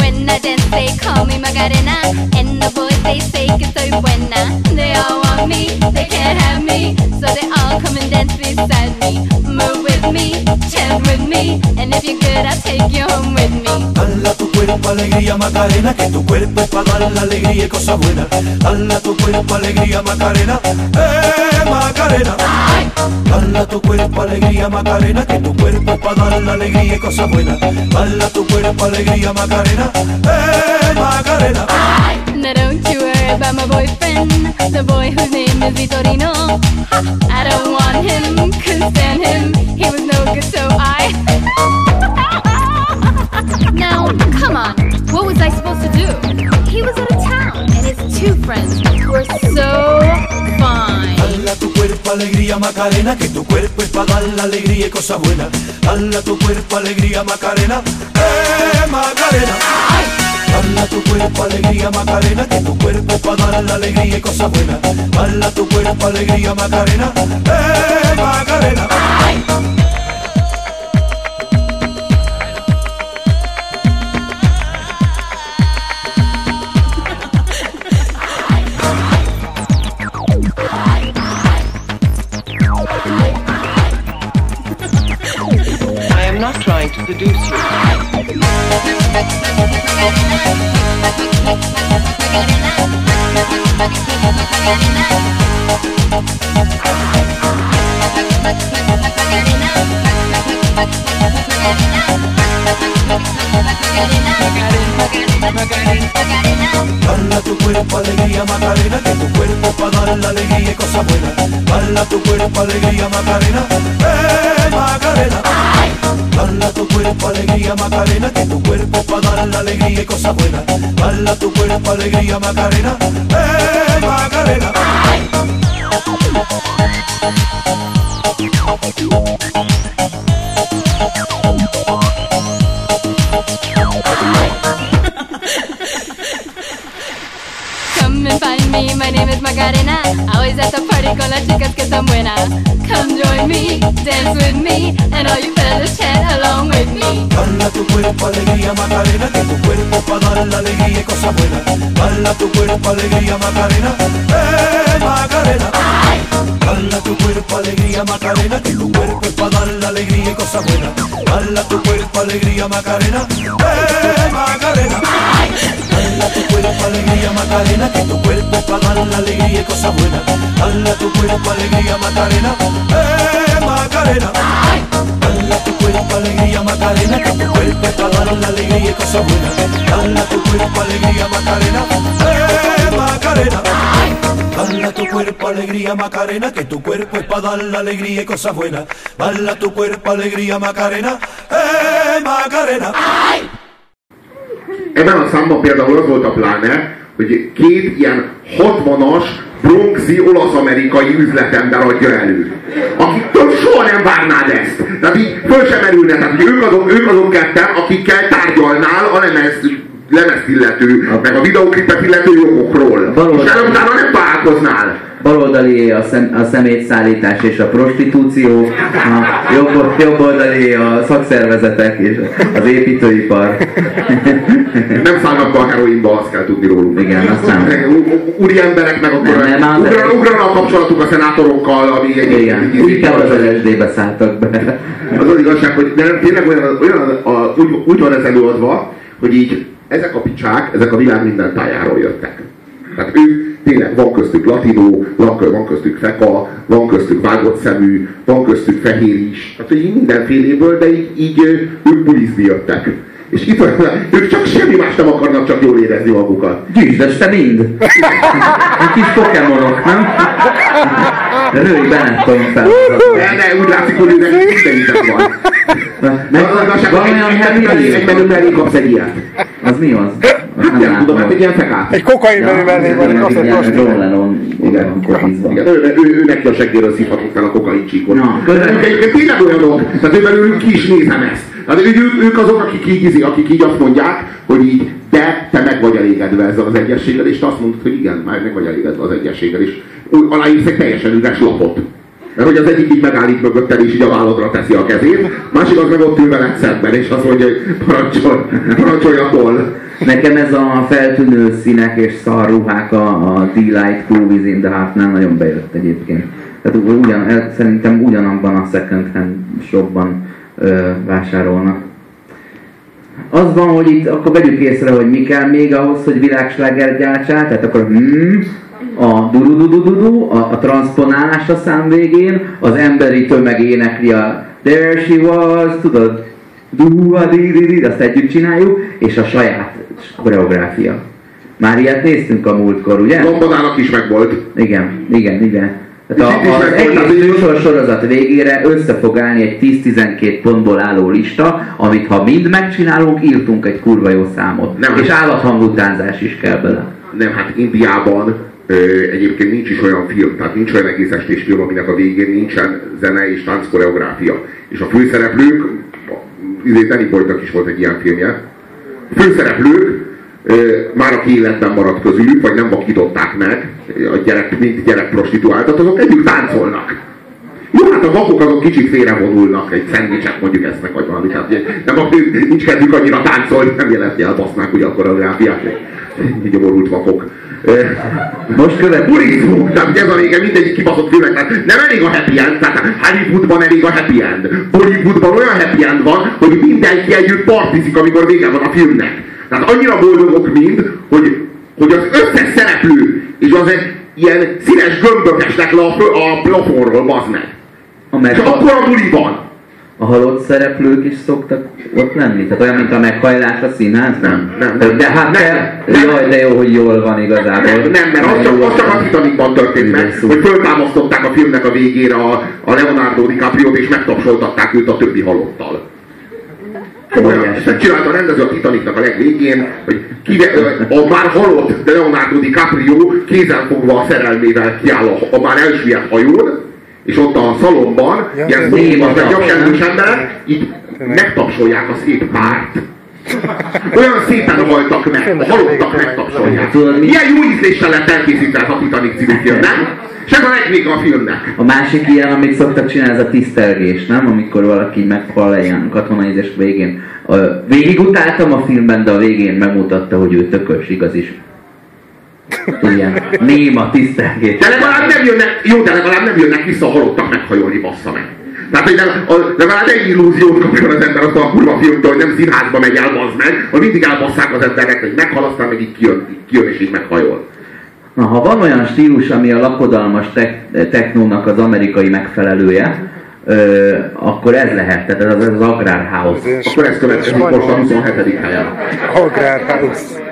When I dance, they call me Magarena. And the boys, they say que soy buena. They all me, they can't have me. So they all come and dance beside me. Move with me, chant with me. And if you're good, I'll take you home with me. Dala tu cuerpo alegría Macarena, que tu cuerpo es para dar la alegría y cosas buenas. Dala tu cuerpo alegría Macarena, eh Macarena. Dala tu cuerpo alegría Macarena, que tu cuerpo es para dar la alegría y cosas buenas. Dala tu cuerpo alegría Macarena, eh Macarena. Now don't you about my boyfriend, the boy whose name is Vitorino. I don't want him, couldn't stand him, he was no good, so I. now, come on, what was I supposed to do? He was out of town, and his two friends were so fine. Dala tu cuerpo alegría Macarena, que tu cuerpo es para dar la alegría y cosas buenas. Dala tu cuerpo alegría Macarena, eh Macarena. Tu cuerpo alegría Macarena, que tu cuerpo para dar la alegría y cosas buenas. Dala tu cuerpo alegría Macarena, eh Macarena. I am not trying to seduce you. Macarena, Macarena, Macarena, Macarena. Macarena. tu cuerpo, alegría, Macarena, que tu cuerpo dar la alegría y cosas buenas. Dala tu cuerpo alegría Macarena, eh Macarena. Dala tu cuerpo alegría Macarena, que tu cuerpo para dar la alegría y cosas buenas. Dala tu cuerpo alegría Macarena, eh Macarena. Party con las chicas que están buenas. Come join me, dance with me, and all you fellas chat along with me. Dala tu cuerpo alegría Macarena, que tu cuerpo para dar la alegría y cosas buenas. Dala tu cuerpo alegría Macarena, eh Macarena. Dala tu cuerpo alegría Macarena, que tu cuerpo para dar la alegría y cosas buenas. Dala tu cuerpo alegría Macarena, eh Macarena. Dala tu cuerpo alegría Macarena, que tu cuerpo es para dar la alegría y cosas buenas. Dala tu cuerpo alegría Macarena, eh Macarena. Dala tu cuerpo alegría Macarena, que tu cuerpo para dar la alegría y cosas buenas. Dala tu cuerpo alegría Macarena, eh Macarena. Dala tu cuerpo alegría Macarena, que tu cuerpo es para dar la alegría y cosas buenas. Dala tu cuerpo alegría Macarena, eh Macarena. Ebben a számban például az volt a pláne, hogy két ilyen 60-as bronxi olasz-amerikai üzletember adja elő. Akiktől soha nem várnád ezt. Tehát így föl sem merülne. Tehát hogy ők azok, ők azok ketten, akikkel tárgyalnál a lemez, lemezt illető, meg a videóklipet illető jogokról. Valóban. És utána nem találkoznál. Baloldali a, szem, a szemétszállítás és a prostitúció, a jobb, jobboldali a szakszervezetek és az építőipar. Nem szállnak be a heroinba, azt kell tudni róluk. Igen, aztán Úri emberek meg akkor Nem, nem, ugran, ugran a kapcsolatuk a szenátorokkal, ami egy igen, úgy kell az LSD-be szálltak be. Az az igazság, hogy de tényleg olyan, olyan a, úgy, úgy van ez előadva, hogy így ezek a picsák, ezek a világ minden tájáról jöttek. Tehát ők tényleg van köztük latinó, van köztük feka, van köztük vágott szemű, van köztük fehér is. Tehát hogy így mindenféléből, de így, így ők bulizni jöttek. És itt van, ők csak semmi más nem akarnak, csak jól érezni magukat. Gyűjtsd, te mind! Egy kis pokémonok, nem? Rőj Benetton fel. De, de úgy látszik, hogy őnek minden van. Van egy- egy happy menü mellé- meal? egy menü mellé kapsz egy ilyet. Az mi az? Hát nem tudom, hát egy ilyen fekát. Egy kokainmenő mellé vagy egy kasszett John prosti. Lennon igen. Igen, ő, ő, ő neki a seggéről szívhatott fel a kokain csíkot. Ők egyébként tényleg olyanok, tehát ő belőlük ki is nézem ezt. Hát ők, ők, azok, akik így, akik így azt mondják, hogy így, de te meg vagy elégedve ezzel az egyességgel, és te azt mondod, hogy igen, már meg vagy elégedve az egyességgel, és aláírsz egy teljesen üres lapot. Mert hogy az egyik így megállít mögötted, és így a válladra teszi a kezét, másik az meg ott ül veled szemben, és azt mondja, hogy parancsolj, parancsoljatól. Nekem ez a feltűnő színek és szar ruhák a, a D-Light Groove is in the Heart-nál nagyon bejött egyébként. Tehát ugyan, szerintem ugyanabban a second hand shopban ö, vásárolnak. Az van, hogy itt akkor vegyük észre, hogy mi kell még ahhoz, hogy világsláger gyártsál, tehát akkor hmm, a durududududu, a, a transponálás a szám végén, az emberi tömeg énekli a There she was, tudod, du di di di azt együtt csináljuk, és a saját koreográfia. Már ilyet néztünk a múltkor, ugye? Lombodának is megvolt. Igen, igen, igen. Tehát És a, megvolt, egész műsor sorozat végére össze fog állni egy 10-12 pontból álló lista, amit ha mind megcsinálunk, írtunk egy kurva jó számot. Nem. És állathangú tánzás is kell bele. Nem, hát Indiában ö, egyébként nincs is olyan film, tehát nincs olyan egész estés film, aminek a végén nincsen zene és tánc koreográfia. És a főszereplők, izé Danny Boydnak is volt egy ilyen filmje, a főszereplők már aki életben maradt közülük, vagy nem vakították meg, a gyerek, mint gyerek prostituáltat, azok együtt táncolnak. Jó, hát a vakok azok kicsit félrevonulnak, egy szendvicset mondjuk esznek, vagy valami. Tehát ugye, nem, a- nincs kedvük annyira táncolni, nem jelenti elbasznák ugye a koreográfiát, egy gyomorult vakok. Most következik. Burizó, tehát ez a vége mindegyik kibaszott filmek, tehát nem elég a happy end, tehát Hollywoodban elég a happy end. Bollywoodban olyan happy end van, hogy mindenki együtt partizik, amikor vége van a filmnek. Tehát annyira boldogok mind, hogy, hogy az összes szereplő, és az egy ilyen színes gömbök esnek le a, fő- a plafonról, bazd meg. A, És meg, akkor a buli van. a halott szereplők is szoktak ott lenni? Tehát olyan, mint a meghajlás a színházban? Nem, nem, nem. De hát Nem, te, nem. jaj, de jó, hogy jól van igazából. Nem, nem, mert az csak, az csak a Titanicban történt meg, Szó. hogy föltámasztották a filmnek a végére a, a Leonardo DiCaprio-t, és megtapsoltatták őt a többi halottal. Komolyan, ezt megcsinálta a rendező a Titanicnak a legvégén, hogy kive, a már halott Leonardo DiCaprio kézenfogva a szerelmével kiáll a, a már elsüllyedt hajón, és ott a szalomban, Ja, ilyen néma néma, meg nem? emberek, így megtapsolják a szép párt. Olyan szépen haltak meg, a halottak megtapsolják. Milyen jó ízléssel lett elkészítve ez a Titanic című film, nem? És ez a legvége a filmnek. A másik ilyen, amit szoktak csinálni, ez a tisztelgés, nem? Amikor valaki meghal ilyen katonai végén. Végig utáltam a filmben, de a végén megmutatta, hogy ő tökös, igaz is. Ilyen néma tisztelgés. De legalább nem jönnek, jó, de legalább nem jönnek vissza a halottak meghajolni, bassza meg. Tehát, hogy legalább, legalább egy illúziót kapjon az ember azt a kurva filmtől, hogy nem színházba megy el, bazd meg, hogy mindig elbasszák az embernek, hogy meghal, aztán meg így kijön, így kijön és így meghajol. Na, ha van olyan stílus, ami a lakodalmas tek- technónak az amerikai megfelelője, ö, akkor ez lehet, tehát ez az, ez az agrár house. Ez Akkor ez következik most a 27. helyen. Agrárhouse.